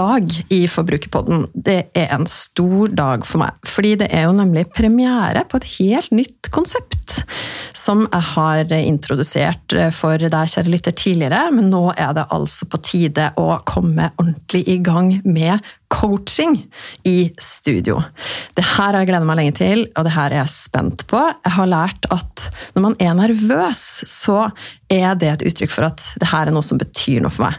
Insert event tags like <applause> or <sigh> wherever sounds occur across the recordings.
Dag i Forbrukerpodden, det er en stor dag for meg. Fordi det er jo nemlig premiere på et helt nytt konsept. Som jeg har introdusert for deg, kjære lytter, tidligere. Men nå er det altså på tide å komme ordentlig i gang med coaching i studio. Det her har jeg gleda meg lenge til, og det her er jeg spent på. Jeg har lært at når man er nervøs, så er det et uttrykk for at det her er noe som betyr noe for meg.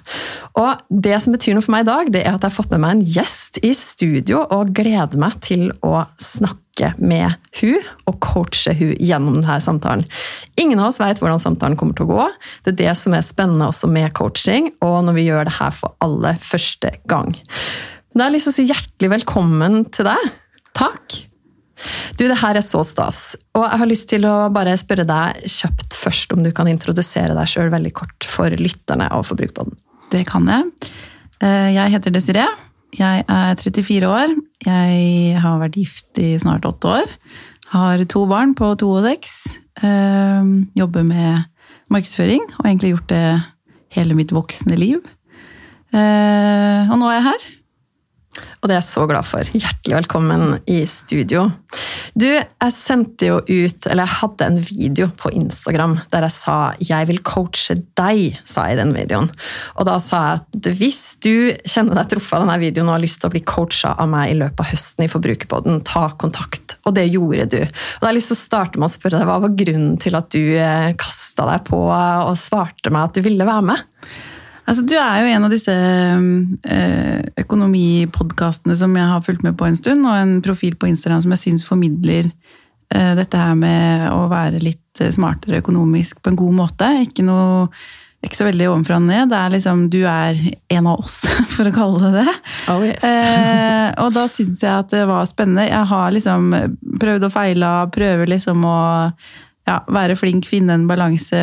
Og det som betyr noe for meg i dag, det er at jeg har fått med meg en gjest i studio, og gleder meg til å snakke med hun og coache hun gjennom denne samtalen. Ingen av oss vet hvordan samtalen kommer til å gå. Det er det som er spennende også med coaching, og når vi gjør det her for aller første gang. Da har jeg lyst til å si hjertelig velkommen til deg. Takk. Du, det her er så stas. Og jeg har lyst til å bare spørre deg kjapt først om du kan introdusere deg sjøl veldig kort for lytterne av Forbrukerpodden. Det kan jeg. Eh, jeg heter Desiree. Jeg er 34 år. Jeg har vært gift i snart åtte år. Har to barn på to og seks. Eh, jobber med markedsføring og egentlig gjort det hele mitt voksne liv. Eh, og nå er jeg her. Og det er jeg så glad for. Hjertelig velkommen i studio. Du, jeg sendte jo ut, eller jeg hadde en video på Instagram der jeg sa 'jeg vil coache deg', sa jeg i den videoen. Og da sa jeg at hvis du kjenner deg truffet av denne videoen og har lyst til å bli coacha av meg i løpet av høsten i Forbrukerpodden, ta kontakt. Og det gjorde du. Og da har jeg lyst til å starte med å spørre deg, Hva var grunnen til at du kasta deg på og svarte meg at du ville være med? Altså, du er jo en av disse øh, økonomipodkastene som jeg har fulgt med på en stund, og en profil på Instagram som jeg syns formidler øh, dette her med å være litt smartere økonomisk på en god måte. Ikke noe ikke så veldig ovenfra og ned. Det er liksom, Du er en av oss, <laughs> for å kalle det det. Oh, yes. eh, og da syns jeg at det var spennende. Jeg har liksom prøvd og feila, prøver liksom å ja, være flink, finne en balanse,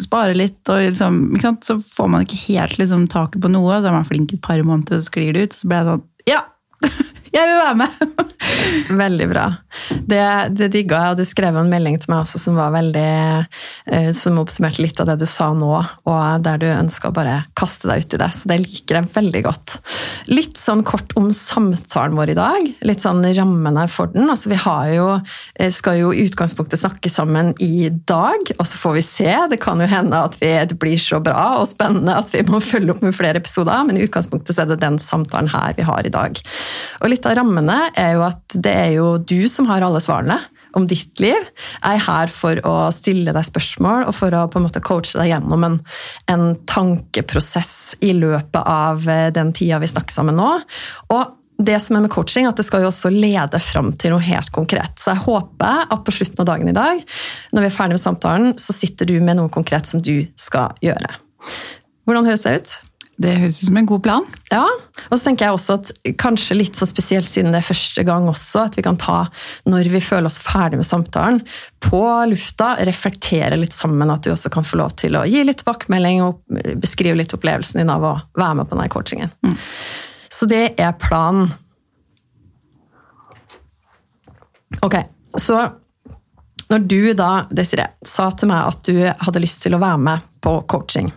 spare litt. og liksom, Så får man ikke helt liksom, taket på noe. Så er man flink et par måneder, så sklir det ut. Så blir jeg sånn Ja! <laughs> Jeg vil være med! <laughs> veldig bra. Det, det digga jeg, og du skrev en melding til meg også som var veldig eh, som oppsummerte litt av det du sa nå, og der du ønska å bare kaste deg ut i det. Så det liker jeg veldig godt. Litt sånn kort om samtalen vår i dag. Litt sånn rammene for den. Altså, vi har jo, eh, skal jo i utgangspunktet snakke sammen i dag, og så får vi se. Det kan jo hende at vi, det blir så bra og spennende at vi må følge opp med flere episoder, men i utgangspunktet så er det den samtalen her vi har i dag. Og litt av rammene er jo at det er jo du som har alle svarene om ditt liv. Jeg er her for å stille deg spørsmål og for å på en måte coache deg gjennom en, en tankeprosess i løpet av eh, den tida vi snakker sammen nå. Og det som er med coaching, at det skal jo også lede fram til noe helt konkret. Så jeg håper at på slutten av dagen i dag, når vi er ferdig med samtalen, så sitter du med noe konkret som du skal gjøre. Hvordan høres det ut? Det høres ut som en god plan. Ja, og så tenker jeg også at kanskje litt så spesielt siden det er første gang også, at vi kan ta, når vi føler oss ferdig med samtalen, på lufta, reflektere litt sammen. At du også kan få lov til å gi litt tilbakemelding og beskrive litt opplevelsen din av å være med på denne coachingen. Mm. Så det er planen. Ok, så når du da, Desiree, sa til meg at du hadde lyst til å være med på coaching,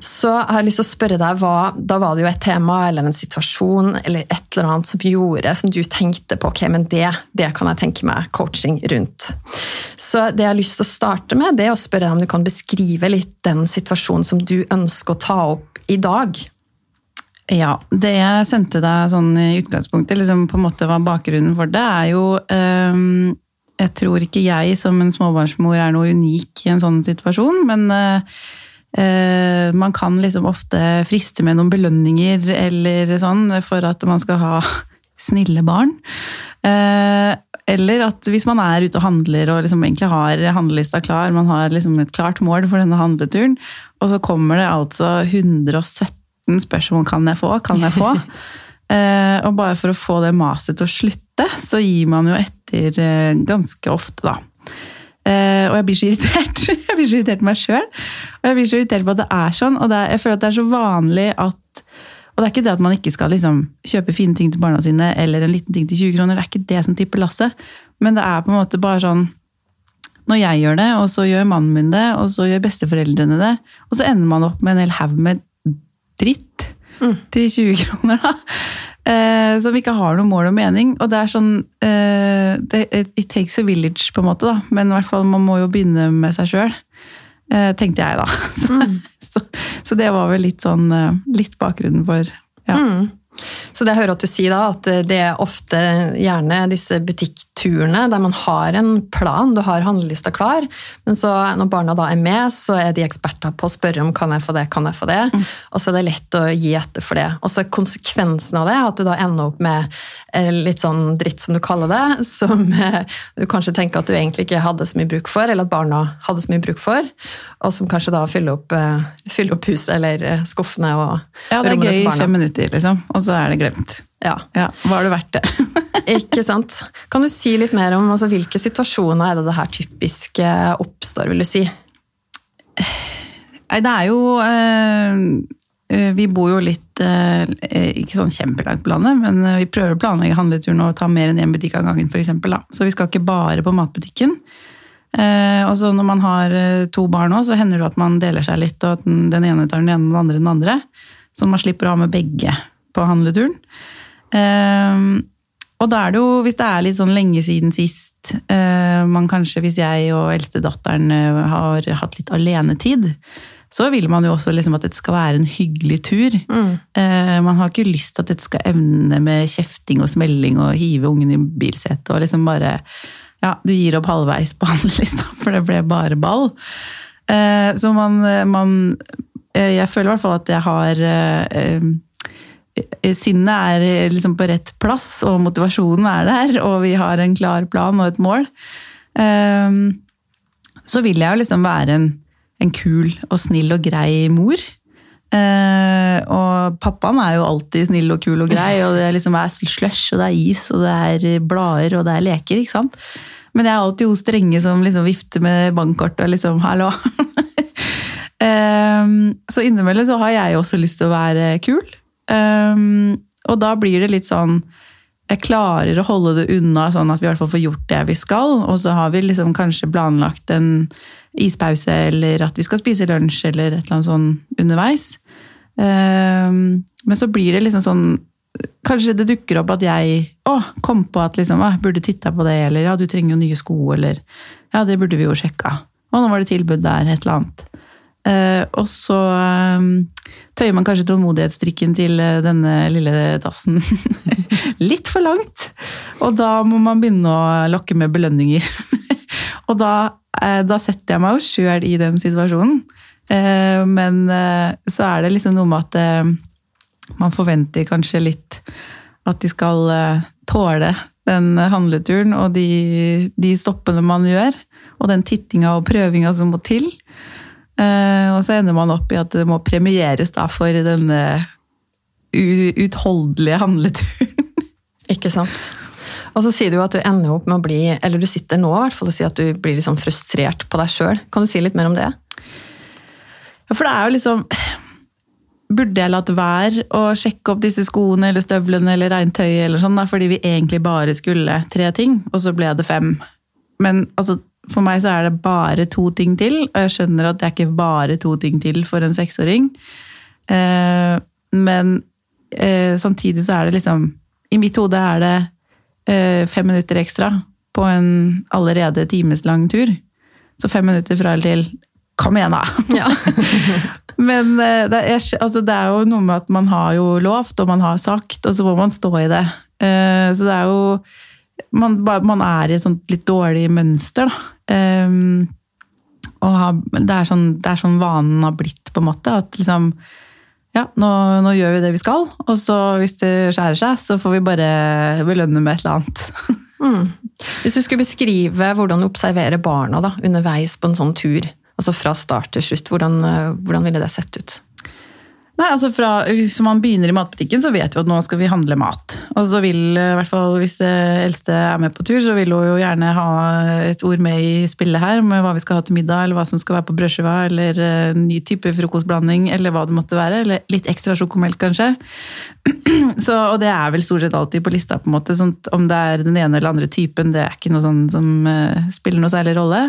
så jeg har lyst til å spørre deg, hva, Da var det jo et tema eller en situasjon eller et eller annet som gjorde, som du tenkte på ok, men det, det kan jeg tenke meg coaching rundt. Så det jeg har lyst til å starte med, det er å spørre deg om du kan beskrive litt den situasjonen som du ønsker å ta opp i dag. Ja, det jeg sendte deg sånn i utgangspunktet, liksom på en måte var bakgrunnen for det, er jo um, Jeg tror ikke jeg som en småbarnsmor er noe unik i en sånn situasjon, men Eh, man kan liksom ofte friste med noen belønninger eller sånn for at man skal ha <laughs> snille barn. Eh, eller at hvis man er ute og handler og liksom egentlig har handlelista klar, man har liksom et klart mål for denne handleturen, og så kommer det altså 117 spørsmål kan jeg få, kan jeg få? <laughs> Eh, og bare for å få det maset til å slutte, så gir man jo etter eh, ganske ofte, da. Eh, og jeg blir så irritert. <laughs> Jeg blir så irritert på meg sjøl. Og jeg blir så irritert på at det er sånn. Og det er, jeg føler at det er så vanlig at Og det er ikke det at man ikke skal liksom, kjøpe fine ting til barna sine, eller en liten ting til 20 kroner, det er ikke det som tipper lasset. Men det er på en måte bare sånn Når jeg gjør det, og så gjør mannen min det, og så gjør besteforeldrene det, og så ender man opp med en hel haug med dritt til 20 kroner, da. Eh, som ikke har noe mål og mening. Og det er sånn eh, det, It takes a village, på en måte, da. Men i hvert fall, man må jo begynne med seg sjøl. Eh, tenkte jeg, da. <laughs> Så, så, så det var vel litt sånn eh, Litt bakgrunnen for ja. Så det jeg hører at du sier da, at det er ofte gjerne disse butikkturene der man har en plan, du har handlelista klar, men så når barna da er med, så er de eksperter på å spørre om kan jeg få det, kan jeg få det, og så er det lett å gi etter for det. Og så er konsekvensen av det at du da ender opp med eh, litt sånn dritt, som du kaller det, som eh, du kanskje tenker at du egentlig ikke hadde så mye bruk for, eller at barna hadde så mye bruk for, og som kanskje da fyller opp, eh, fyller opp huset eller skuffene og ja, det er gøy i fem minutter, liksom. Og så er det glemt. Ja. Ja, Var det verdt det? <laughs> Ikke sant? Kan du si litt mer om altså, hvilke situasjoner er det det her typisk eh, oppstår, vil du si? Nei, det er jo eh, Vi bor jo litt øh, Ikke sånn kjempelangt på landet, men vi prøver å planlegge handleturen og ta mer enn én butikk av gangen, f.eks. Så vi skal ikke bare på matbutikken. Eh, og så når man har to barn òg, så hender det at man deler seg litt, og at den, den ene tar den ene, den andre den andre. Så man slipper å ha med begge på handleturen. Eh, og da er det jo, hvis det er litt sånn lenge siden sist, eh, man kanskje, hvis jeg og eldstedatteren eh, har hatt litt alenetid, så vil man jo også liksom at dette skal være en hyggelig tur. Eh, man har ikke lyst til at dette skal evne med kjefting og smelling og hive ungen i bilsetet og liksom bare Ja, du gir opp halvveis på <laughs> handlelista, for det ble bare ball. Så man, man Jeg føler i hvert fall at jeg har Sinnet er eh, liksom på rett plass, og motivasjonen er der, og vi har en klar plan og et mål. Ehm, Så vil jeg jo liksom være en, en kul og snill og grei mor. Eh, og pappaen er jo alltid snill og kul og grei, og det liksom er slush, og det er is, og det er blader, og det er leker, ikke sant? Men jeg er alltid hun strenge som liksom vifter med bankkortet og liksom 'hallo'. <laughs> Ehm, så innimellom så har jeg også lyst til å være kul. Ehm, og da blir det litt sånn Jeg klarer å holde det unna, sånn at vi i hvert fall får gjort det vi skal. Og så har vi liksom kanskje planlagt en ispause, eller at vi skal spise lunsj, eller et eller annet sånn underveis. Ehm, men så blir det liksom sånn Kanskje det dukker opp at jeg å, kom på at liksom, å, burde titta på det, eller ja, du trenger jo nye sko, eller ja, det burde vi jo sjekka. Og nå var det tilbud der, et eller annet. Eh, og så eh, tøyer man kanskje tålmodighetsstrikken til eh, denne lille dassen <laughs> litt for langt. Og da må man begynne å lokke med belønninger. <laughs> og da, eh, da setter jeg meg jo sjøl i den situasjonen. Men så er det liksom noe med at man forventer kanskje litt at de skal tåle den handleturen og de, de stoppene man gjør, og den tittinga og prøvinga som må til. Eh, og så ender man opp i at det må premieres da for denne uutholdelige utholdelige handleturen. <laughs> Ikke sant? Og så sier du at du ender opp med å bli, eller du sitter nå i hvert fall og sier at du blir sånn frustrert på deg sjøl. Kan du si litt mer om det? Ja, for det er jo liksom Burde jeg latt være å sjekke opp disse skoene eller støvlene eller regntøyet eller sånn, da, fordi vi egentlig bare skulle tre ting, og så ble det fem. Men altså, for meg så er det bare to ting til, og jeg skjønner at det er ikke bare to ting til for en seksåring. Eh, men eh, samtidig så er det liksom I mitt hode er det eh, fem minutter ekstra på en allerede timeslang tur. Så fem minutter fra eller til Kom igjen, da! <laughs> Ja. <laughs> Men det er, altså, det er jo noe med at man har jo lovt, og man har sagt, og så må man stå i det. Så det er jo Man, man er i et sånt litt dårlig mønster, da. Og har, det, er sånn, det er sånn vanen har blitt, på en måte. At liksom Ja, nå, nå gjør vi det vi skal, og så hvis det skjærer seg, så får vi bare belønne med et eller annet. <laughs> Mm. Hvis du skulle beskrive hvordan du observerer barna da, underveis på en sånn tur, altså fra start til slutt, hvordan, eh, hvordan ville det sett ut? Nei, altså fra, Hvis man begynner i matbutikken, så vet vi at nå skal vi handle mat. Og så vil, i hvert fall hvis det eldste er med på tur, så vil hun jo gjerne ha et ord med i spillet her, med hva vi skal ha til middag, eller hva som skal være på brødskiva, eller en ny type frokostblanding, eller hva det måtte være. Eller litt ekstra sjokomelk, kanskje. <clears throat> Så, og det er vel stort sett alltid på lista, på en måte. Sånn, om det er den ene eller andre typen, det er ikke noe sånn som uh, spiller noe særlig rolle.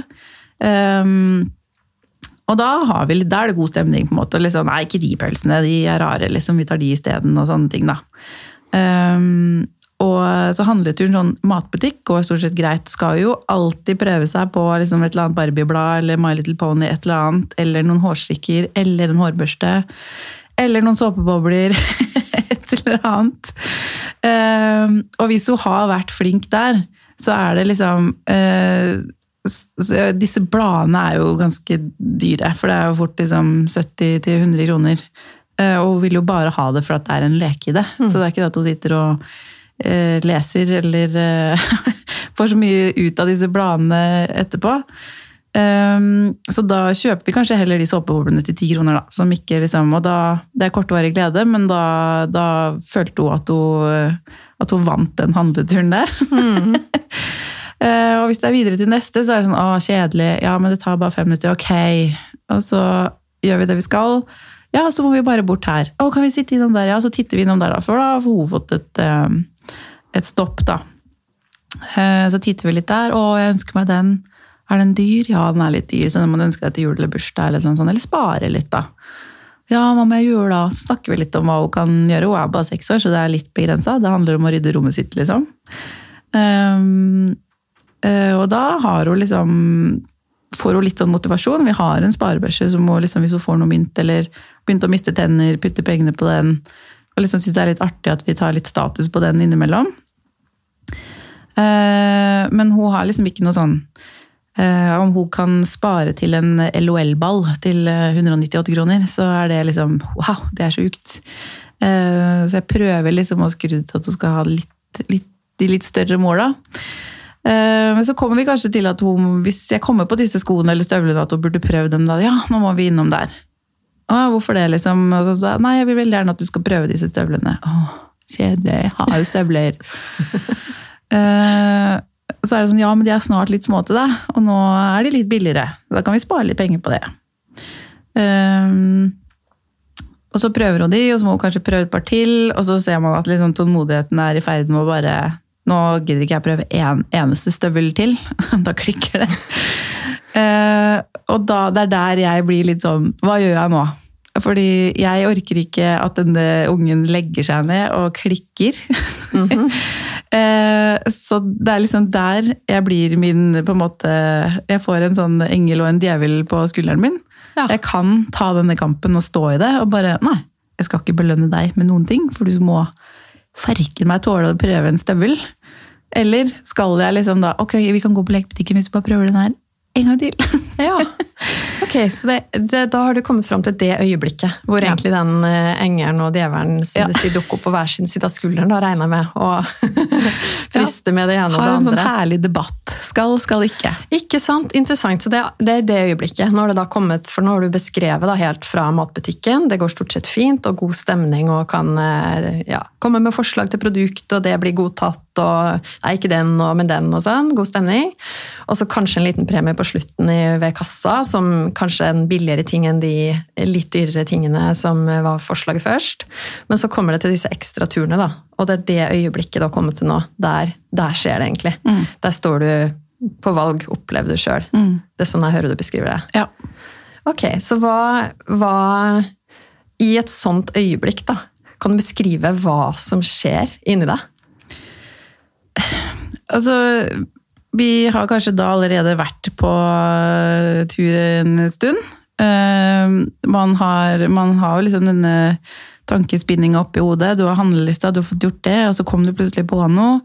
Um, og da, vi, da, er det god stemning, på en måte. Liksom, nei, ikke de pølsene, de er rare, liksom. Vi tar de isteden, og sånne ting, da. Um, og så handleturen sånn matbutikk går stort sett greit. Skal jo alltid prøve seg på liksom et eller annet Barbie-blad eller My Little Pony, et eller annet, eller noen hårstrikker, eller en hårbørste. Eller noen såpebobler. <laughs> et eller annet. Um, og hvis hun har vært flink der, så er det liksom uh, Disse bladene er jo ganske dyre, for det er jo fort liksom 70-100 kroner. Eh, og vil jo bare ha det for at det er en leke i det. Mm. Så det er ikke det at hun sitter og uh, leser eller uh, <laughs> får så mye ut av disse bladene etterpå. Um, så da kjøper vi kanskje heller de såpeboblene til ti kroner, da. Som ikke liksom, og da, det er kortvarig glede, men da, da følte hun at, hun at hun vant den handleturen der. Mm. <laughs> uh, og hvis det er videre til neste, så er det sånn å, kjedelig. Ja, men det tar bare fem minutter. Ok. Og så gjør vi det vi skal. Ja, så må vi bare bort her. Å, kan vi sitte innom der? Ja, så titter vi innom der, da. For da har hun fått et, eh, et stopp, da. Eh, så titter vi litt der. Å, jeg ønsker meg den. Er den dyr? Ja, den er litt dyr, så den må du ønske deg til jul eller bursdag. Eller, sånt, eller spare litt, da. Ja, hva må jeg gjøre da? Så snakker vi litt om hva hun kan gjøre. Hun er bare seks år, så det er litt begrensa. Det handler om å rydde rommet sitt, liksom. Um, og da har hun liksom får hun litt sånn motivasjon. Vi har en sparebørse som hun liksom, hvis hun får noe mynt eller begynte å miste tenner, putte pengene på den. Og liksom syns det er litt artig at vi tar litt status på den innimellom. Eh, men hun har liksom ikke noe sånn eh, Om hun kan spare til en LOL-ball til 198 eh, kroner, så er det liksom Wow, det er sjukt. Så jeg prøver liksom å skru til at hun skal ha litt, litt, de litt større måla. Eh, men så kommer vi kanskje til at hun, hvis jeg kommer på disse skoene eller støvlene, at hun burde prøve dem da. Ja, nå må vi innom der. Å, hvorfor det, liksom? Så, Nei, jeg vil veldig gjerne at du skal prøve disse støvlene. Å, kjedelig. Jeg har jo støvler. uh, <laughs> så er det sånn, ja, men de er snart litt små til deg, og nå er de litt billigere. Da kan vi spare litt penger på det. Um, og så prøver hun de, og så må hun kanskje prøve et par til, og så ser man at liksom, tålmodigheten er i ferd med å bare nå gidder ikke jeg prøve en eneste støvel til. <laughs> da klikker det. Uh, og da, det er der jeg blir litt sånn Hva gjør jeg nå? Fordi jeg orker ikke at denne ungen legger seg ned og klikker. Mm -hmm. uh, så det er liksom der jeg blir min på en måte Jeg får en sånn engel og en djevel på skulderen min. Ja. Jeg kan ta denne kampen og stå i det og bare Nei, jeg skal ikke belønne deg med noen ting, for du må farken meg tåle å prøve en støvel. Eller skal jeg liksom da Ok, vi kan gå på lekebutikken hvis du bare prøver den her en gang til. <laughs> ja. Ok, så det, det, Da har du kommet fram til det øyeblikket hvor ja. egentlig den uh, engelen og djevelen som ja. du sier, dukker opp på hver sin side av skulderen, da regner jeg med, og <laughs> frister med det ene og det andre. Har en sånn herlig debatt. Skal, skal ikke. Ikke sant. Interessant. Så det, det er det øyeblikket. Nå har det da kommet, for nå har du beskrevet da helt fra matbutikken. Det går stort sett fint og god stemning og kan uh, ja, komme med forslag til produkt, og det blir godtatt og Nei, ikke den, og, men den, og sånn. God stemning. Og så kanskje en liten premie på slutten i, ved kassa, som kanskje en billigere ting enn de litt dyrere tingene som var forslaget først. Men så kommer det til disse ekstra turene, da. Og det er det øyeblikket du har kommet til nå. Der, der skjer det egentlig. Mm. Der står du på valg, opplever du sjøl. Mm. Det er sånn jeg hører du beskriver det. Ja. Ok, så hva, hva I et sånt øyeblikk, da, kan du beskrive hva som skjer inni deg? Altså, vi har kanskje da allerede vært på eh, tur en stund. Eh, man har, man har liksom denne tankespinninga oppi hodet. Du har handlelista, du har fått gjort det, og så kom du plutselig på noe.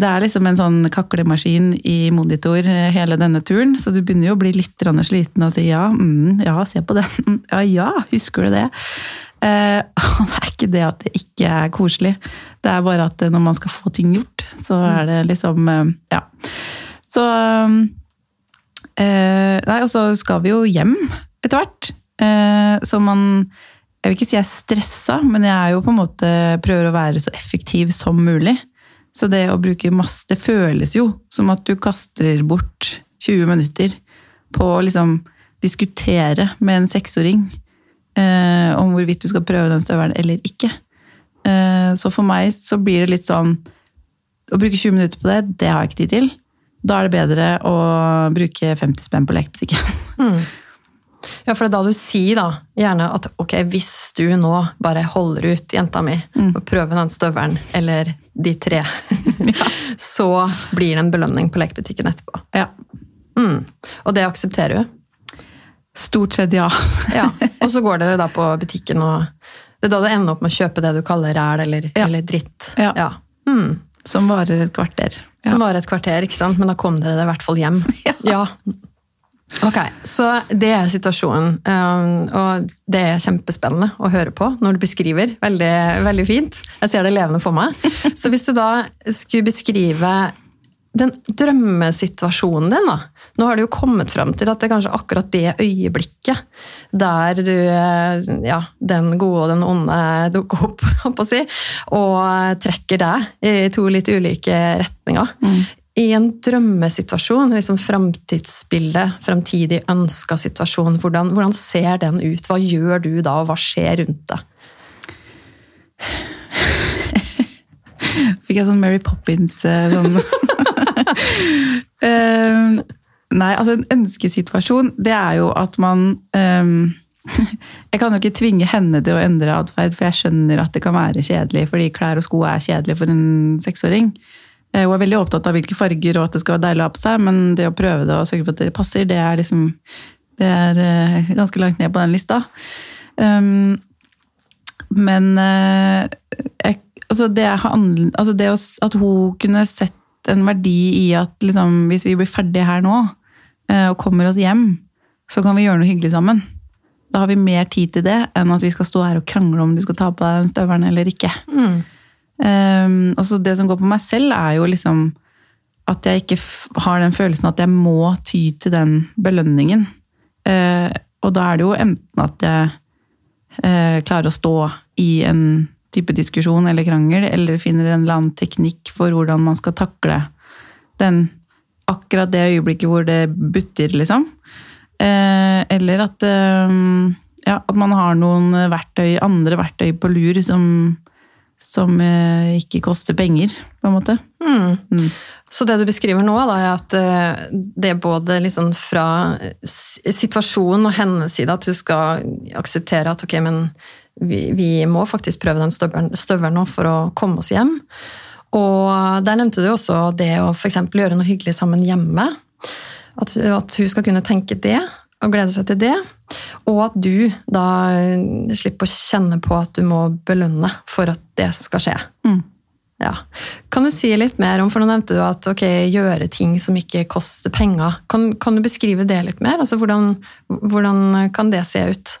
Det er liksom en sånn kaklemaskin i monitor hele denne turen, så du begynner jo å bli litt sliten og si ja, mm, ja, se på den. <laughs> Ja, ja, husker du det? Eh, <laughs> det er ikke det at det ikke er koselig, det er bare at når man skal få ting gjort, så er det liksom eh, Ja. Så eh, Nei, og så skal vi jo hjem etter hvert. Så man Jeg vil ikke si jeg er stressa, men jeg er jo på en måte prøver å være så effektiv som mulig. Så det å bruke masse Det føles jo som at du kaster bort 20 minutter på å liksom diskutere med en seksåring eh, om hvorvidt du skal prøve den støvelen eller ikke. Eh, så for meg så blir det litt sånn Å bruke 20 minutter på det, det har jeg ikke tid til. Da er det bedre å bruke 50 spenn på lekebutikken. <laughs> Mm. Ja, for det er da du sier da, gjerne at ok, hvis du nå bare holder ut jenta mi Mm. og prøver den støvelen, eller de tre, <laughs> <laughs> så blir det en belønning på lekebutikken etterpå. Ja. Mm. Og det aksepterer du? Stort sett ja. <laughs> Ja. Og så går dere da på butikken, og det er da du ender opp med å kjøpe det du kaller ræl eller, Ja. eller dritt. Ja. Mm. Som varer et kvarter. Som varer et kvarter, ikke sant? men da kom dere i hvert fall hjem. <laughs> Ja. Ok, så det er situasjonen, um, og det er kjempespennende å høre på når du beskriver. Veldig, veldig fint. Jeg ser det levende for meg. <laughs> Så hvis du da skulle beskrive den drømmesituasjonen din, da. Nå har du jo kommet fram til at det er kanskje akkurat det øyeblikket der du, eh, ja, den gode og den onde dukker opp, <laughs> holdt på å si, og trekker deg i to litt ulike retninger. I en drømmesituasjon, liksom framtidsbildet, framtidig ønska situasjon, hvordan, hvordan ser den ut? Hva gjør du da, og hva skjer rundt deg? <laughs> Fikk jeg sånn Mary Poppins eh, sånn <laughs> <laughs> Eh, Nei, altså en ønskesituasjon, det er jo at man um, <laughs> Jeg kan jo ikke tvinge henne til å endre atferd, for jeg skjønner at det kan være kjedelig, fordi klær og sko er kjedelig for en seksåring. Eh, Hun er veldig opptatt av hvilke farger og at det skal være deilig å ha på seg, men det å prøve det og sørge for at det passer, det er liksom Det er eh, ganske langt ned på den lista. Um, men eh, jeg, altså det, handl- altså det at hun kunne sett en verdi i at liksom, hvis vi blir ferdige her nå eh, og kommer oss hjem, så kan vi gjøre noe hyggelig sammen. Da har vi mer tid til det enn at vi skal stå her og krangle om du skal ta på deg den støvelen eller ikke. Um, og så det som går på meg selv, er jo liksom at jeg ikke har den følelsen at jeg må ty til den belønningen. Uh, og da er det jo enten at jeg uh, klarer å stå i en type diskusjon eller krangel, eller finner en eller annen teknikk for hvordan man skal takle den akkurat det øyeblikket hvor det butter, liksom. Eh, eller at, eh, ja, at man har noen verktøy, andre verktøy på lur som, som eh, ikke koster penger, på en måte. Mm. Så det du beskriver nå, da, er at eh, det er både liksom fra situasjonen og hennes side at du skal akseptere at ok, men vi, vi må faktisk prøve den støvelen nå for å komme oss hjem. Og der nevnte du også det å f.eks. gjøre noe hyggelig sammen hjemme. At, at hun skal kunne tenke det og glede seg til det. Og at du da slipper å kjenne på at du må belønne for at det skal skje. Mm. Ja. Kan du si litt mer om, for nå nevnte du at ok, gjøre ting som ikke koster penger. Kan, kan du beskrive det litt mer? Altså, hvordan, hvordan kan det se ut?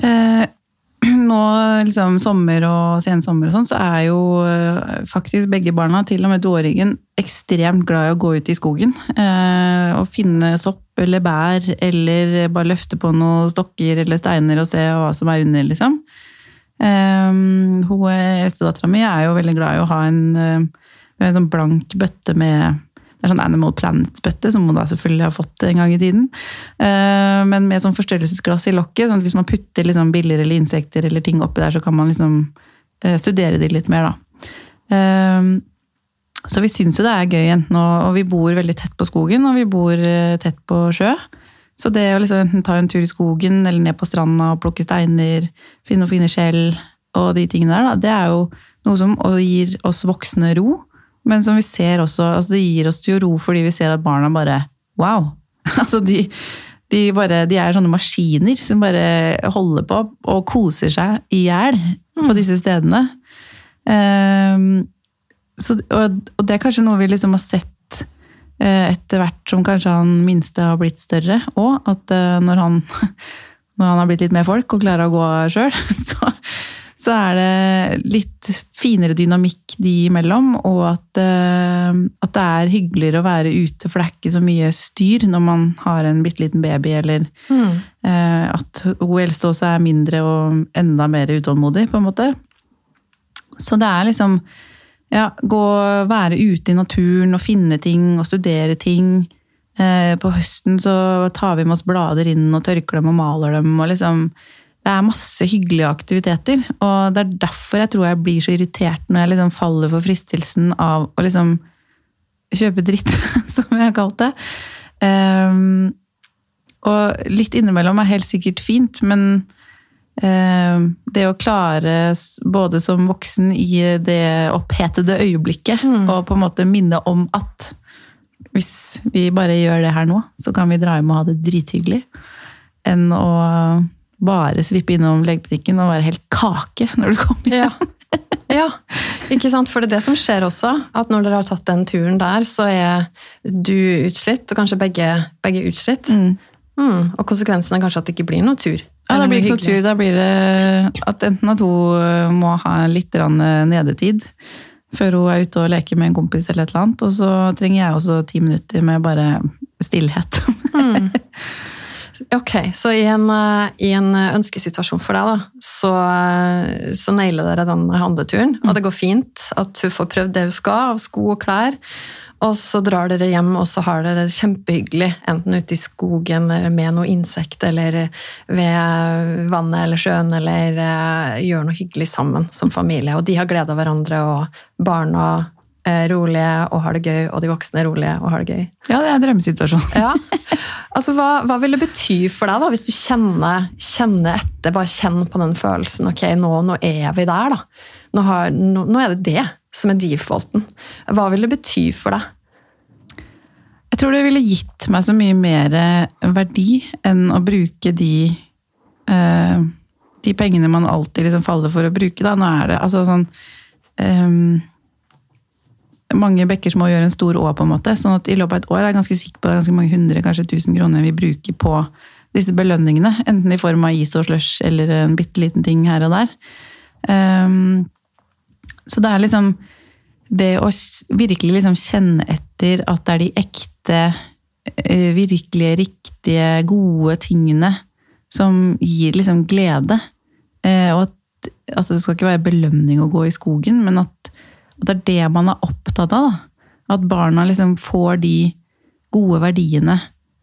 Eh, <clears throat> nå, liksom sommer og sensommer og sånn, så er jo eh, faktisk begge barna, til og med toåringen, ekstremt glad i å gå ut i skogen. Eh, og finne sopp eller bær, eller bare løfte på noen stokker eller steiner og se hva som er under, liksom. Eh, hun eldstedattera mi er jo veldig glad i å ha en, eh, en sånn blank bøtte med det er sånn Animal Planet-bøtte, som hun da selvfølgelig har fått en gang i tiden. Eh, Men med sånn forstørrelsesglass i lokket, sånn at hvis man putter liksom biller eller insekter eller ting oppi der, så kan man liksom eh, studere de litt mer, da. Eh, Så vi syns jo det er gøy, enten og, og vi bor veldig tett på skogen, og vi bor tett på sjø. Så det å liksom enten ta en tur i skogen eller ned på stranda og plukke steiner, finne noen fine skjell og de tingene der, da, det er jo noe som gir oss voksne ro. Men som vi ser også, altså det gir oss jo ro fordi vi ser at barna bare Wow! <laughs> Altså de, de, bare, de er sånne maskiner som bare holder på og koser seg i hjel på disse stedene. Um, så, og, og det er kanskje noe vi liksom har sett uh, etter hvert som kanskje han minste har blitt større òg. At uh, når han, <laughs> når han har blitt litt mer folk og klarer å gå sjøl, <laughs> så, så er det litt finere dynamikk de imellom, og at, eh, at det er hyggeligere å være ute, for det er ikke så mye styr når man har en bitte liten baby, eller Mm. eh, at hun eldste også er mindre og enda mer utålmodig, på en måte. Så det er liksom ja, gå være ute i naturen og finne ting og studere ting. Eh, på høsten så tar vi med oss blader inn og tørker dem og maler dem. og liksom det er masse hyggelige aktiviteter, og det er derfor jeg tror jeg blir så irritert når jeg liksom faller for fristelsen av å liksom kjøpe dritt, <laughs> som jeg har kalt det. Um, og litt innimellom er helt sikkert fint, men ehm, det å klare, både som voksen i det opphetede øyeblikket, og på en måte minne om at hvis vi bare gjør det her nå, så kan vi dra hjem og ha det drithyggelig, enn å bare svippe innom legebutikken og være helt kake når du kommer hjem. Ja. <laughs> ja, ikke sant? For det er det som skjer også. At når dere har tatt den turen der, så er du utslitt, og kanskje begge, begge utslitt. Mm, og konsekvensen er kanskje at det ikke blir noe tur. Ja, da blir det ikke noe tur. Da blir det at enten at hun må ha litt nedetid før hun er ute og leker med en kompis eller et eller annet, og så trenger jeg også ti minutter med bare stillhet. <laughs> Ok, så i en, eh, i en ønskesituasjon for deg, da, så, eh, så nailer dere den handleturen. Og det går fint at hun får prøvd det hun skal av sko og klær. Og så drar dere hjem, og så har dere det kjempehyggelig. Enten ute i skogen eller med noe insekt, eller ved vannet eller sjøen, eller eh, gjør noe hyggelig sammen som familie. Og de har glede av hverandre, og barna rolige og har det gøy, og de voksne rolige og har det gøy. Ja, det er en drømmesituasjon. Ja. <laughs> Altså, hva, hva vil det bety for deg da, hvis du kjenner, kjenner etter, bare kjenn på den følelsen, ok, nå, nå er vi der da. Nå, har, nå, nå er det det som er defaulten. Hva vil det bety for deg? Jeg tror det ville gitt meg så mye mer verdi enn å bruke de uh, de pengene man alltid liksom faller for å bruke. Da. Nå er det altså sånn ehm, Mange bekker små gjør en stor å, på en måte. sånn at i løpet av et år er jeg ganske sikker på det er ganske mange hundre, kanskje tusen kroner vi bruker på disse belønningene. Enten i form av is og slush eller en bitte liten ting her og der. Um, så det er liksom det å virkelig liksom kjenne etter at det er de ekte, virkelig virkelige, riktige, gode tingene som gir liksom glede. Eh, Og at altså det skal ikke være belønning å gå i skogen, men at, at det er det man er opptatt av. Da. At barna liksom får de gode verdiene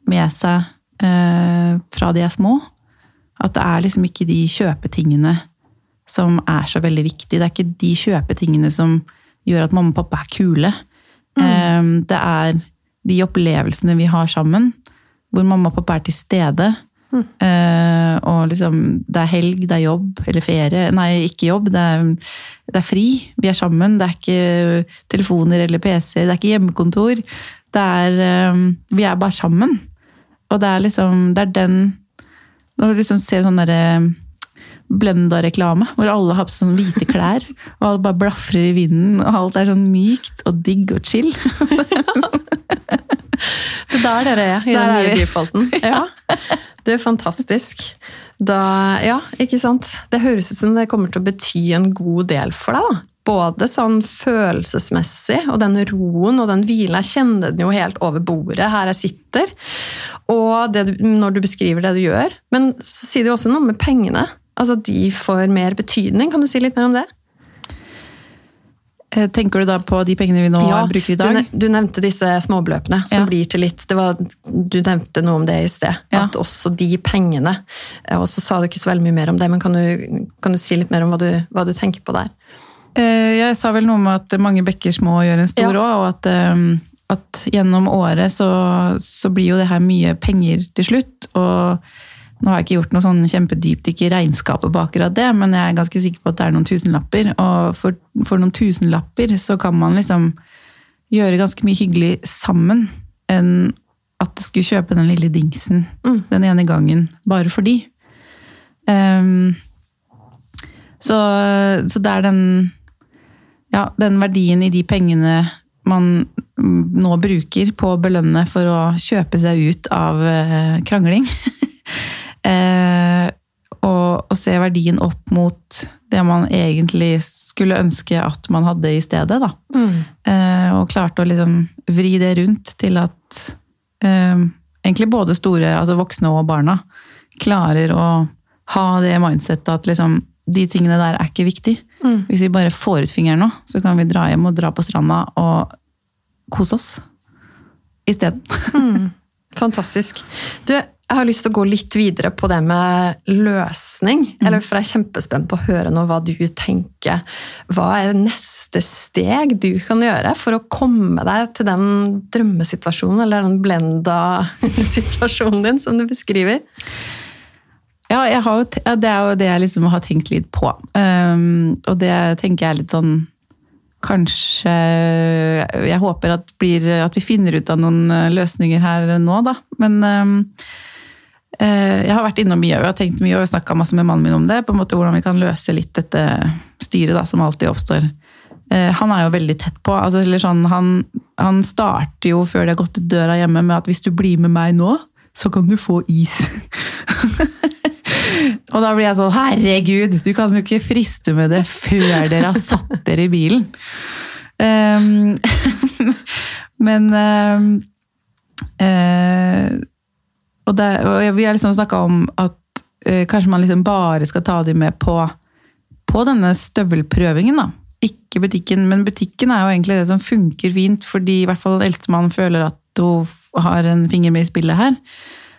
med seg eh, fra de er små. At det er liksom ikke de kjøpetingene som er så veldig viktig. Det er ikke de kjøpetingene som gjør at mamma og pappa er kule. Eh, Det er de opplevelsene vi har sammen, hvor mamma og pappa er til stede. Eh, og liksom, det er helg, det er jobb, eller ferie. Nei, ikke jobb, det er, det er fri. Vi er sammen. Det er ikke telefoner eller PC, det er ikke hjemmekontor. Det er uh, Vi er bare sammen. Og det er liksom Det er den Når du liksom ser sånn derre Blenda-reklame, hvor alle har på seg sånn hvite klær, og alle bare blafrer i vinden, og alt er sånn mykt og digg og chill. <laughs> Det er der dere er, i Der den er nye vi. <laughs> Ja. Det er fantastisk. Da, ja, ikke sant? Det høres ut som det kommer til å bety en god del for deg. da. Både sånn følelsesmessig, og den roen og den hvilen. Jeg kjenner den jo helt over bordet her jeg sitter. Og det du, når du beskriver det du gjør. Men så sier du også noe med pengene. Altså at de får mer betydning. Kan du si litt mer om det? Eh, Tenker du da på de pengene vi nå bruker i dag? du nevnte disse småbeløpene som Ja. blir til litt det var, Du nevnte noe om det i sted. Ja. At også de pengene eh, Og så sa du ikke så veldig mye mer om det, men kan du, kan du si litt mer om hva du, hva du tenker på der? Eh, Jeg sa vel noe om at mange bekker små gjør en stor Ja. òg, og at, eh, at gjennom året så, så blir jo det her mye penger til slutt. Og nå har jeg ikke gjort noe sånn kjempedypdykk i regnskapet på akkurat det, men jeg er ganske sikker på at det er noen tusenlapper. Og for, for noen tusenlapper så kan man liksom gjøre ganske mye hyggelig sammen enn at det skulle kjøpe den lille dingsen Mm. den ene gangen bare for de. Ehm, så, så det er den ja, den verdien i de pengene man nå bruker på å belønne for å kjøpe seg ut av eh, krangling. <laughs> og, å se verdien opp mot det man egentlig skulle ønske at man hadde i stedet. Da. Eh, og klarte å liksom vri det rundt til at eh, egentlig både store, altså voksne og barna, klarer å ha det mindsettet at liksom, de tingene der er ikke viktig. Hvis vi bare får ut fingeren nå, så kan vi dra hjem og dra på stranda og kose oss isteden. Fantastisk. Du, jeg har lyst til å gå litt videre på det med løsning. Eller for jeg er kjempespent på å høre nå hva du tenker. Hva er neste steg du kan gjøre for å komme deg til den drømmesituasjonen, eller den blenda situasjonen din som du beskriver? Ja, har det er jo det jeg liksom har tenkt litt på. Um, og det tenker jeg er litt sånn Kanskje Jeg håper at, blir, at vi finner ut av noen eh, løsninger her nå, da. Men um, jeg har vært innom mye og jeg har tenkt mye og snakka masse med mannen min om det. på en måte Hvordan vi kan løse litt dette styret da, som alltid oppstår. Eh, han er jo veldig tett på. altså sånn, han, han starter jo før de har gått ut døra hjemme med at hvis du blir med meg nå, så kan du få is. <laughs> Og da blir jeg sånn Herregud, du kan jo ikke friste med det før dere har satt dere i bilen. Um, <laughs> men um, uh, og, det, og, vi har liksom snakka om at uh, kanskje man liksom bare skal ta dem med på, på denne støvelprøvingen. da. Ikke butikken, men butikken er jo egentlig det som funker fint, fordi i hvert fall eldstemann føler at hun har en finger med i spillet her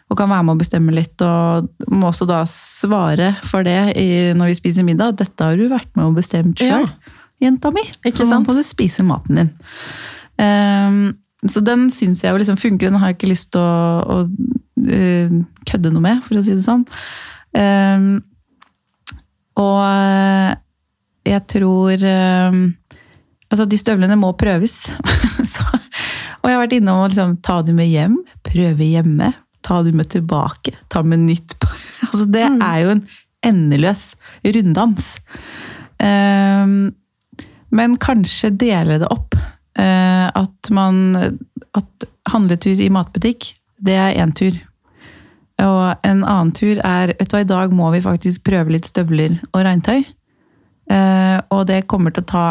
og kan være med å bestemme litt, og må også da svare for det i, når vi spiser middag. 'Dette har du vært med og bestemt sjøl, ja. jenta mi', Ikke så sant? må du spise maten din. Um, så den syns jeg jo liksom funker. Den har jeg ikke lyst til å, å kødde noe med, for å si det sånn. Um, og jeg tror Altså, de støvlene må prøves. <laughs> så, og jeg har vært innom å liksom, ta dem med hjem, prøve hjemme, ta dem med tilbake, ta med nytt par. <laughs> Altså, det Mm. er jo en endeløs runddans. Men kanskje dele det opp. Eh, at man At handletur i matbutikk, det er én tur. Og en annen tur er Vet du hva, i dag må vi faktisk prøve litt støvler og regntøy. Eh, og det kommer til å ta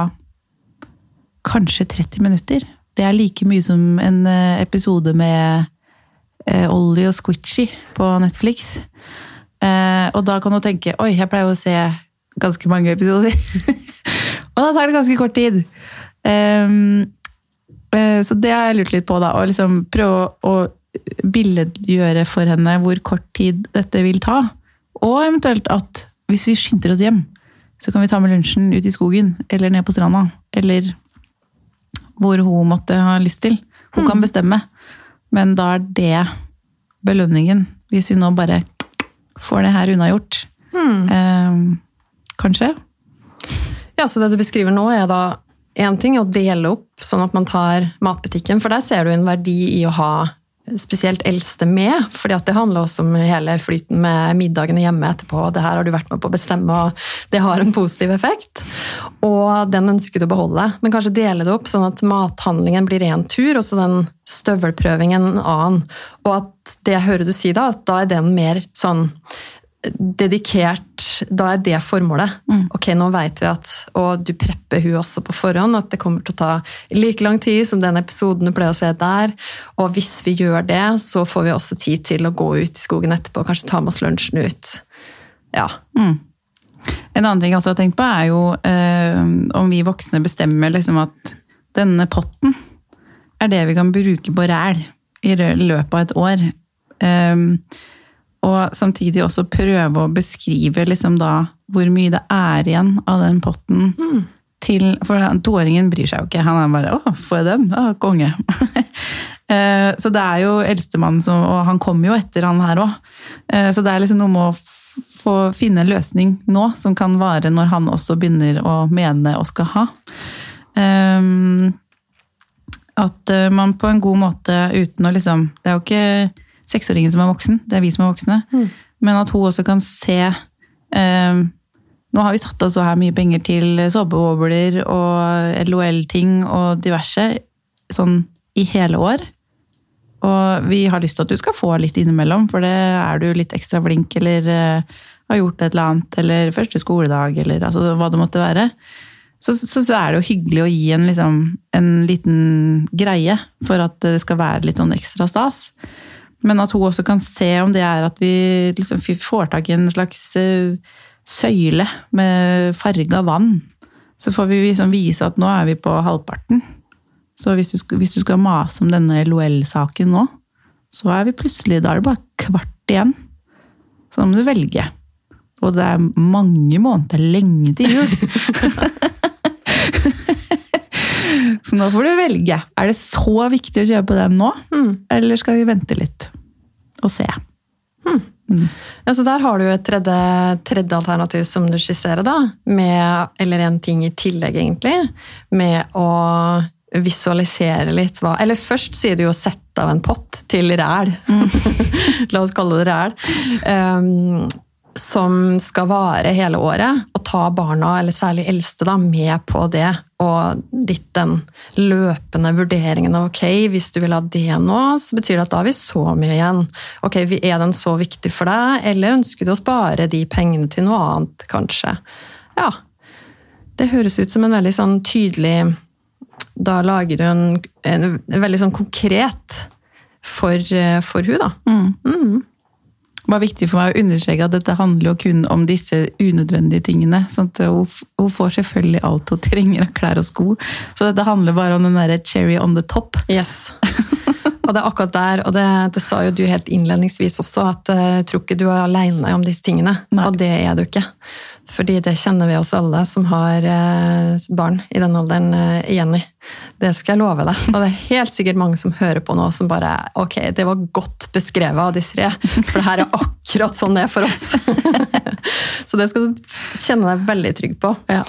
kanskje 30 minutter. Det er like mye som en eh, episode med eh, Ollie og Squitchy på Netflix. Eh, og da kan du tenke oi, jeg pleier å se ganske mange episoder. <laughs> og da tar det ganske kort tid. Ehm, eh, så det har jeg lurt litt på, da. Å liksom prøve å billedgjøre for henne hvor kort tid dette vil ta. Og eventuelt at hvis vi skynder oss hjem, så kan vi ta med lunsjen ut i skogen eller ned på stranda. Eller hvor hun måtte ha lyst til. Hun kan bestemme. Men da er det belønningen. Hvis vi nå bare får det her unnagjort. Eh, kanskje. Ja, så det du beskriver nå er da en ting å dele opp, sånn at man tar matbutikken, for der ser du en verdi i å ha spesielt eldste med, fordi at det handler også om hele flyten med middagene hjemme etterpå, det her har du vært med på å bestemme, og det har en positiv effekt. Og den ønsker du å beholde, men kanskje dele det opp, sånn at mathandlingen blir én tur, og så den støvelprøvingen en annen. Og at det jeg hører du si da, at da er den mer sånn dedikert Da er det formålet. Ok, nå vet vi at Og du prepper hun også på forhånd, at det kommer til å ta like lang tid som den episoden du pleier å se der. Og hvis vi gjør det, så får vi også tid til å gå ut i skogen etterpå og kanskje ta med oss lunsjen ut. Ja. En annen ting jeg også har tenkt på, er jo eh, om vi voksne bestemmer liksom at denne potten er det vi kan bruke på ræl i løpet av et år. Ehm, og samtidig også prøve å beskrive liksom da hvor mye det er igjen av den potten. Til, for toåringen bryr seg jo ikke. Han er bare 'Å, får jeg den? Å, konge'. <laughs> Eh, Så det er jo eldstemann, som, og han kommer jo etter han her òg. Så det er liksom noe med å få finne en løsning nå som kan vare når han også begynner å mene og skal ha. Um, At eh, man på en god måte uten å liksom Det er jo ikke seksåringen som er voksen, det er vi som er voksne. Men at hun også kan se ehm, Nå har vi satt av så her mye penger til såpebobler og LOL-ting og diverse sånn i hele år. Og vi har lyst til at du skal få litt innimellom, for det er du litt ekstra flink eller eh, har gjort et eller annet, eller første skoledag, eller altså, hva det måtte være, så, så, så, er det jo hyggelig å gi en, liksom, en liten greie for at det skal være litt sånn ekstra stas. Men at hun også kan se om det er at vi liksom får tak i en slags uh, søyle med farga vann. Så får vi liksom vise at nå er vi på halvparten. Så hvis du, skal, hvis du skal mase om denne LOL-saken nå, så er vi plutselig Da er det bare kvart igjen. Så da må du velge. Og det er mange måneder lenge til jul. <laughs> så nå får du velge. Er det så viktig å kjøpe den nå, mm. eller skal vi vente litt og se? Hmm. Mm. Ja, så der har du et tredje, tredje, alternativ som du skisserer, da. Med, eller en ting i tillegg, egentlig. Med å visualisere litt hva Eller først sier du jo 'sett av en pott' til ræl. Mm. <laughs> La oss kalle det ræl. Um, som skal vare hele året, og ta barna, eller særlig eldste, da, med på det. Og litt den løpende vurderingen av ok, hvis du vil ha det nå, så betyr det at da har vi så mye igjen. Ok, Er den så viktig for deg, eller ønsker du å spare de pengene til noe annet, kanskje? Ja. Det høres ut som en veldig sånn tydelig Da lager du en, en, en veldig sånn konkret for, for hun da. Mm. Mm. Det var viktig for meg å understreke at dette handler jo kun om disse unødvendige tingene. sånn at hun, får selvfølgelig alt hun trenger av klær og sko. Så dette handler bare om den derre cherry on the top. Yes. Og det er akkurat der, og det, det sa jo du helt innledningsvis også, at eh, jeg tror ikke du er aleine om disse tingene. Nei. Og det er du ikke. Fordi det kjenner vi oss alle som har eh, barn i den alderen eh, igjen i. Det skal jeg love deg. Og det er helt sikkert mange som hører på nå som bare Ok, det var godt beskrevet av disse tre, for det her er akkurat sånn det er for oss. <laughs> Så det skal du kjenne deg veldig trygg på. Ja.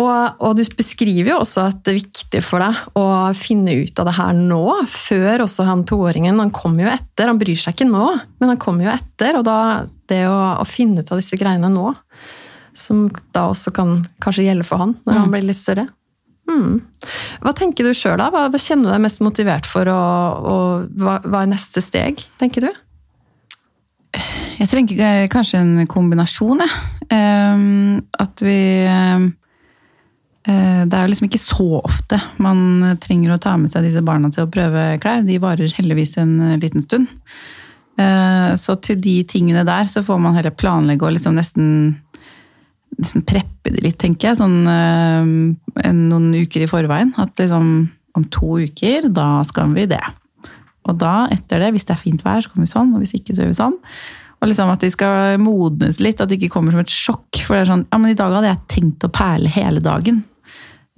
Og, og, du beskriver jo også at det er viktig for deg å finne ut av det her nå, før også han toåringen Han kommer jo etter, han bryr seg ikke nå, men han kommer jo etter. Og da det å, å finne ut av disse greiene nå, som da også kan kanskje gjelde for han når mm. han blir litt større. Mm. Hva tenker du sjøl, da? Hva, kjenner du deg mest motivert for? Og, og hva, hva, er neste steg, tenker du? Jeg trenger kanskje en kombinasjon, jeg. Um, at vi um Eh, det er jo liksom ikke så ofte man trenger å ta med seg disse barna til å prøve klær. De varer heldigvis en eh, liten stund. Eh, så til de tingene der så får man heller planlegge og liksom nesten, nesten preppe det litt, tenker jeg. Sånn noen uker i forveien. At liksom om to uker, da skal vi det. Og da, etter det, hvis det er fint vær, så kommer vi sånn, og hvis ikke, så gjør vi sånn. Og liksom at de skal modnes litt, at det ikke kommer som et sjokk. For det er sånn, ja, men i dag hadde jeg tenkt å perle hele dagen.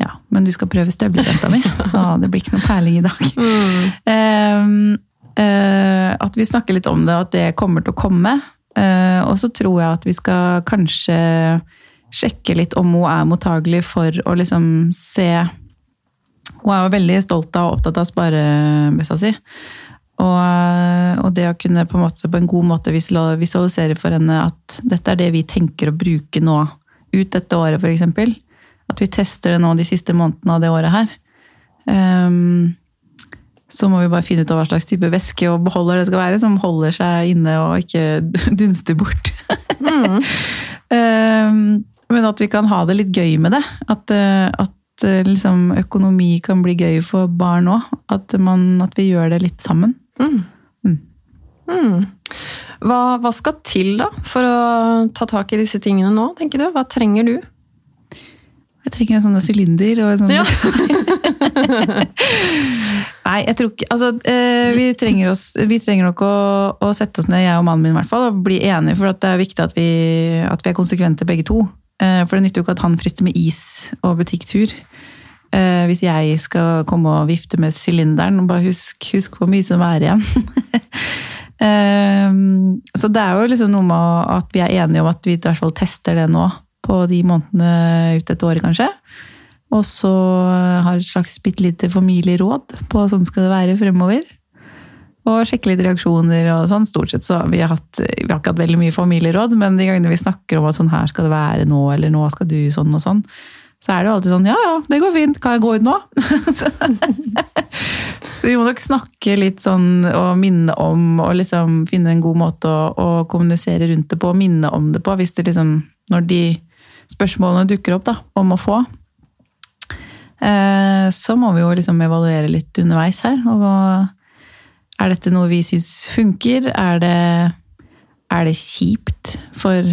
Ja, men du skal prøve støvlejenta mi, <laughs> så det blir ikke noe perling i dag. Mm. Uh, uh, at vi snakker litt om det, at det kommer til å komme. Uh, og så tror jeg at vi skal kanskje sjekke litt om hun er mottagelig for å liksom se Hun er jo veldig stolt av og opptatt av sparebøssa si. Og, og, det å kunne på en, måte, på en god måte visualisere for henne at dette er det vi tenker å bruke nå ut dette året, f.eks. At vi tester det nå de siste månedene av det året her. Um, så må vi bare finne ut av hva slags type væske og beholder det skal være, som holder seg inne og ikke <laughs> dunster bort. mm. um, <laughs> men at vi kan ha det litt gøy med det. At, eh, at eh, liksom, økonomi kan bli gøy for barn òg. At, at, vi gjør det litt sammen. Mm. Mm. mm. Hva, hva, skal til da for å ta tak i disse tingene nå, tenker du? Hva trenger du? Jeg trenger en sånn sylinder og en sånn ja. <laughs> Nei, jeg tror ikke Altså, eh, vi trenger, oss, vi trenger nok å, å, sette oss ned, jeg og mannen min i hvert fall, og bli enige, for det er viktig at vi, at vi er konsekvente begge to. Eh, for det nytter jo ikke at han frister med is og butikktur. Eh, hvis jeg skal komme og vifte med sylinderen, og bare husk, husk hvor mye som er igjen. <laughs> Så det er jo liksom noe med at vi er enige om at vi i hvert fall tester det nå på de månedene ut dette året, kanskje. Og så har et slags bitte lite familieråd på sånn skal det være fremover. Og sjekke litt reaksjoner og sånn. Stort sett så vi har hatt, vi har ikke hatt veldig mye familieråd, men de gangene vi snakker om at sånn her skal det være nå, eller nå skal du sånn og sånn, så er det jo alltid sånn ja ja, det går fint, kan jeg gå ut nå? <laughs> Så vi må nok snakke litt sånn og minne om, og liksom finne en god måte å, å kommunisere rundt det på, og minne om det på, hvis det liksom Når de spørsmålene dukker opp da, om å få. Eh, så må vi jo liksom evaluere litt underveis her. Og er dette noe vi syns funker? Er det, er det kjipt for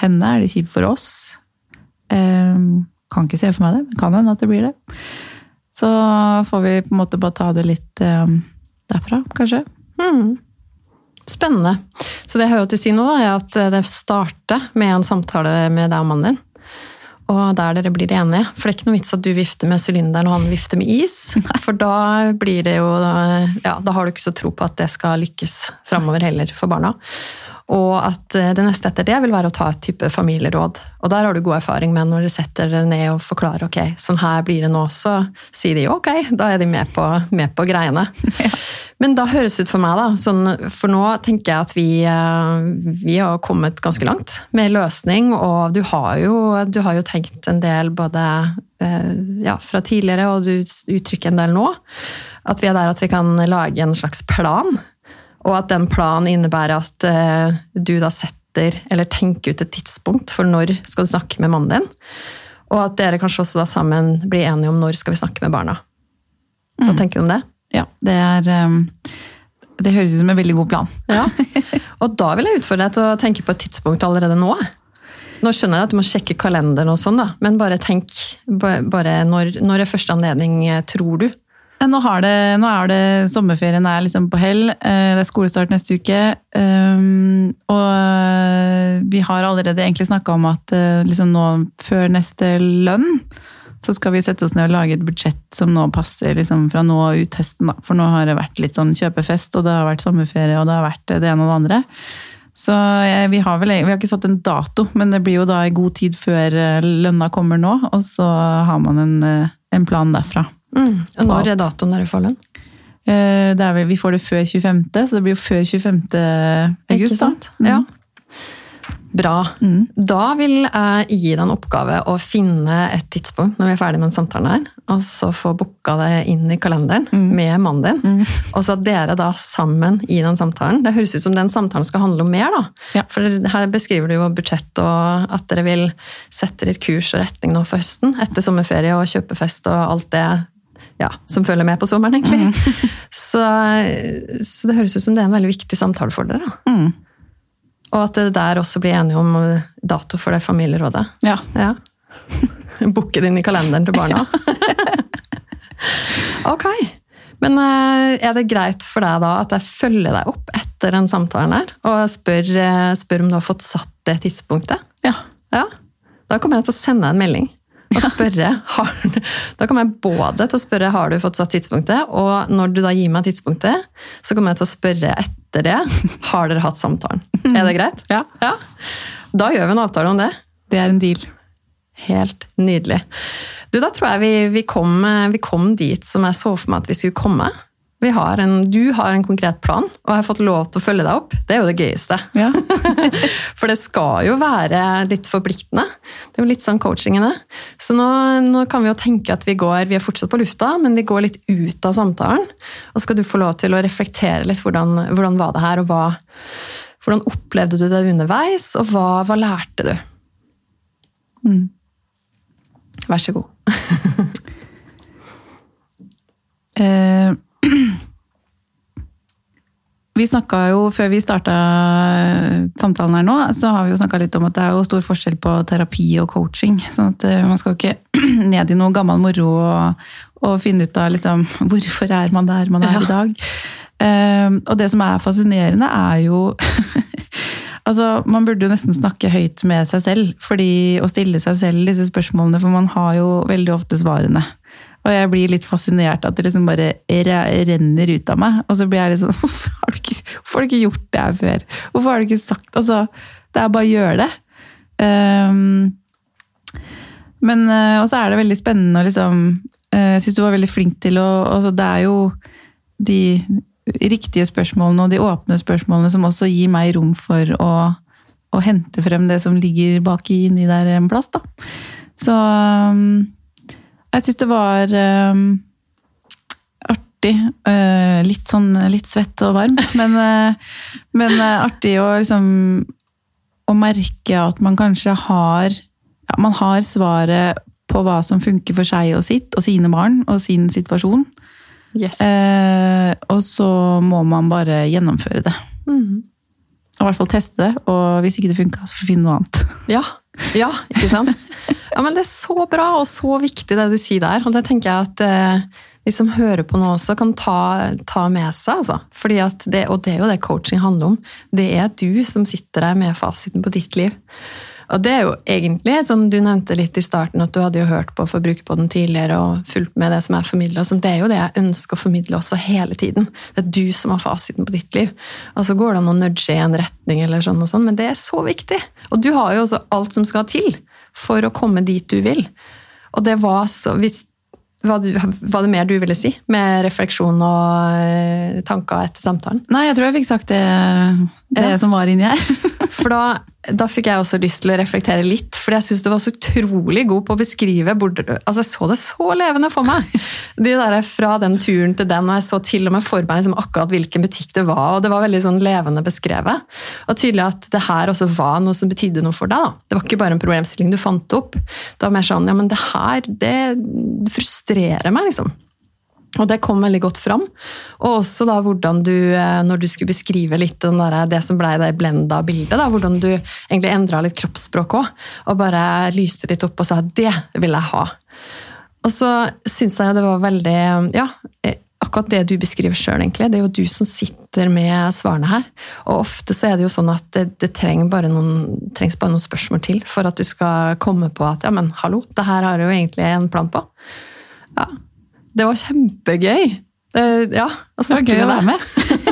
henne? Er det kjipt for oss? Eh, kan ikke se for meg det, men kan hende at det blir det. Så får vi på en måte bare ta det litt eh, derfra, kanskje. Mm. Spennende. Så det jeg hører at du sier nå, da, er at det starter med en samtale med deg og mannen din. Og der dere blir enige. For det er ikke noe vits at du vifter med sylinderen og han vifter med is. <laughs> For da blir det jo Ja, da har du ikke så tro på at det skal lykkes framover heller for barna. Og at eh, det neste etter det vil være å ta et type familieråd. Og der har du god erfaring med når du setter dere ned og forklarer ok, sånn her blir det nå, så sier de ok, da er de med på, med på greiene. <laughs> Ja. Men da høres det ut for meg, da, sånn, for nå tenker jeg at vi, eh, vi, har kommet ganske langt med løsning, og du har jo, du har jo tenkt en del både eh, ja, fra tidligere, og du uttrykker en del nå. At vi er der at vi kan lage en slags plan og at den planen innebærer at uh, du da setter, eller tenker ut et tidspunkt for når skal du snakke med mannen din. Og at dere kanskje også da sammen blir enige om når skal vi snakke med barna. Hva mm. tenker du om det? Ja, det er um, Det høres ut som en veldig god plan. ja. <laughs> Og da vil jeg utfordre deg til å tenke på et tidspunkt allerede nå. Nå skjønner jeg at du må sjekke kalenderen, og sånn da, men bare tenk bare når, når er første anledning, eh, tror du? Nå, det, nå, er det sommerferien er liksom på hell. Eh, det er skolestart neste uke. Um, og eh, vi har allerede egentlig snakka om at eh, liksom nå før neste lønn så skal vi sette oss ned og lage et budsjett som nå passer liksom fra nå ut høsten. Da. For nå har det vært litt sånn kjøpefest, og det har vært sommerferie, og det har vært det ene og det andre. Så vi har vel vi har ikke satt en dato, men det blir jo da i god tid før lønna kommer nå. Og så har man en, en plan derfra. Mm. Og når er datoen dere får lønn? Eh, vel, vi får det før 25., så det blir jo før 25. august. Ikke sant? Mm. Ja. Bra. Mm. Da vil jeg gi deg en oppgave å finne et tidspunkt når vi er ferdig med den samtalen her, og så få booka det inn i kalenderen mm. med mannen din. Mm. Og så at dere da sammen i den samtalen Det høres ut som den samtalen skal handle om mer, da. Ja. For her beskriver du jo budsjett og at dere vil sette litt kurs og retning nå for høsten, etter sommerferie og kjøpefest og alt det ja, som følger med på sommeren, egentlig. Mm. <laughs> Så, så, det høres ut som det er en veldig viktig samtale for dere. Mm. Og at dere der også blir enige om dato for det familierådet. Ja. ja. <laughs> Booke det inn i kalenderen til barna. <laughs> <laughs> ok. Men eh, er det greit for deg da at jeg følger deg opp etter den samtalen her, og spør, eh, spør om du har fått satt det tidspunktet? Ja. ja. Da kommer jeg til å sende deg en melding og spørre har, Da kommer jeg både til å spørre har du fått satt tidspunktet, og når du da gir meg tidspunktet, så kommer jeg til å spørre etter det har dere hatt samtalen. Er det greit? Ja. ja. Da gjør vi en avtale om det. Det er en deal. Helt nydelig. Du, Da tror jeg vi, vi, kom, vi kom dit som jeg så for meg at vi skulle komme. Har en, du har en konkret plan, og jeg har fått lov til å følge deg opp. Det er jo det gøyeste. Ja. <laughs> For det skal jo være litt forpliktende. Det er jo litt sånn coachingene. Så nå, nå, kan vi jo tenke at vi går Vi er fortsatt på lufta, men vi går litt ut av samtalen. Og skal du få lov til å reflektere litt hvordan, hvordan var det her, og hva, hvordan opplevde du det underveis, og hva, hva lærte du? Mm. Vær så god. <laughs> eh vi snakka jo, Før vi starta samtalen her nå, så har vi jo snakka litt om at det er jo stor forskjell på terapi og coaching. sånn at eh, Man skal jo ikke <clears throat> ned i noe gammel moro og, og, finne ut av liksom, <laughs> hvorfor er man der man er ja. i dag. Um, og det som er fascinerende, er jo <laughs> Altså, Man burde jo nesten snakke høyt med seg selv fordi, å stille seg selv disse spørsmålene, for man har jo veldig ofte svarene. Og jeg blir litt fascinert at det liksom bare renner ut av meg. Og så blir jeg litt sånn <laughs> Hvorfor har du ikke, har du ikke gjort det her før? Hvorfor har du ikke sagt Altså, det er bare å gjøre det. Um, men uh, Og så er det veldig spennende å liksom uh, Jeg syns du var veldig flink til å altså, Det er jo de riktige spørsmålene og de åpne spørsmålene som også gir meg rom for å, å hente frem det som ligger baki inni der en plass, da. Så um, jeg syns det var um, artig. Uh, litt sånn litt svett og varm, <laughs> men, uh, men uh, artig å liksom Å merke at man kanskje har ja, Man har svaret på hva som funker for seg og sitt, og sine barn og sin situasjon. Yes. Og så må man bare gjennomføre det. Mm. Og i hvert fall teste det, og hvis ikke det funka, så får vi finne noe annet. Ja, ja, ikke sant? Ja, men Det er så bra og så viktig det du sier der. Og det tenker jeg at eh, de som hører på nå også, kan ta, ta med seg. Altså. Fordi det, og det er jo det coaching handler om. Det er du som sitter der med fasiten på ditt liv. Og det er jo egentlig, som du nevnte litt i starten, at du hadde jo hørt på Forbrukerpodden tidligere og fulgt med det som er formidla. Det er jo det jeg ønsker å formidle også hele tiden. Det er du som har fasiten på ditt liv. Og så går det an å nudge i en retning, eller sånn og sånn, men det er så viktig. Og du har jo også alt som skal til for å komme dit du vil. Og det var så hvis, var, du, var det mer du ville si med refleksjon og eh, tanker etter samtalen? Nei, jeg tror jeg fikk sagt det, det Ja. som var inni her. <laughs> For da, da fikk jeg også lyst til å reflektere litt, for jeg syns du var så utrolig god på å beskrive altså Jeg så det så levende for meg! <laughs> De der Fra den turen til den, og jeg så til og med for meg liksom akkurat hvilken butikk det var. og Det var veldig sånn levende beskrevet. Og tydelig at det her også var noe som betydde noe for deg. da. Det var ikke bare en problemstilling du fant opp. Det var mer sånn ja, men det her, det frustrerer meg, liksom. Og det kom veldig godt fram. Og også da hvordan du, eh, når du skulle beskrive litt der, det som ble det blenda bildet, da, hvordan du egentlig endra litt kroppsspråk òg, og bare lyste litt opp og sa 'det vil jeg ha'. Og så syns jeg det var veldig Ja, eh, akkurat det du beskriver sjøl, egentlig. Det er jo du som sitter med svarene her. Og ofte så er det jo sånn at det, det trenger bare noen, trengs bare noen spørsmål til for at du skal komme på at ja, men hallo, det her har jeg jo egentlig en plan på. Ja, det var kjempegøy. Det, ja, Det var gøy å være med. <laughs>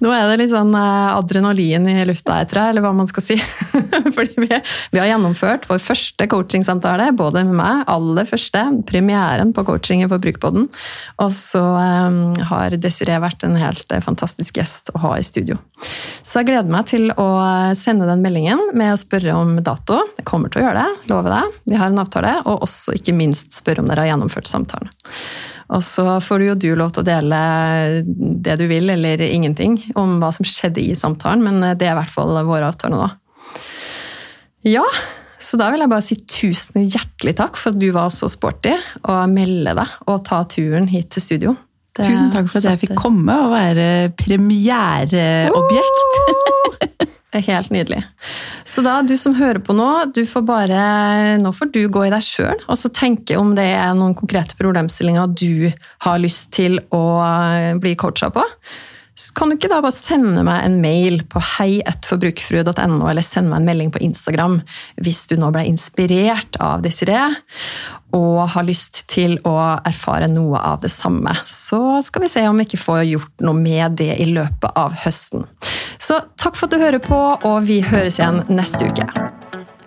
Nå er det litt sånn eh, adrenalin i lufta her, tror eller hva man skal si. <laughs> Fordi vi, vi har gjennomført vår første coachingsamtale, både med meg, aller første, premieren på coaching i Forbrukerpodden. Og så um, har Desiree vært en helt eh, fantastisk gjest å ha i studio. Så jeg gleder meg til å sende den meldingen med å spørre om dato. Jeg kommer til å gjøre det, lover deg. Vi har en avtale. Og også ikke minst spørre om dere har gjennomført samtalen. Og så får du jo du lov til å dele det du vil, eller ingenting, om hva som skjedde i samtalen, men det er i hvert fall våre avtaler nå. Ja, så da vil jeg bare si tusen hjertelig takk for at du var så sporty og melde deg og ta turen hit til studio. Det Tusen takk for at jeg fikk komme og være premiereobjekt. <laughs> Det er helt nydelig. Så da, du som hører på nå, du får bare, nå får du gå i deg sjøl og så tenke om det er noen konkrete problemstillinger du har lyst til å eh, bli coacha på. Kan du ikke da bare sende meg en mail på heietforbrukerfrue.no, eller sende meg en melding på Instagram hvis du nå ble inspirert av Desiree og har lyst til å erfare noe av det samme. Så skal vi se om vi ikke får gjort noe med det i løpet av høsten. Så takk for at du hører på, og vi høres igjen neste uke.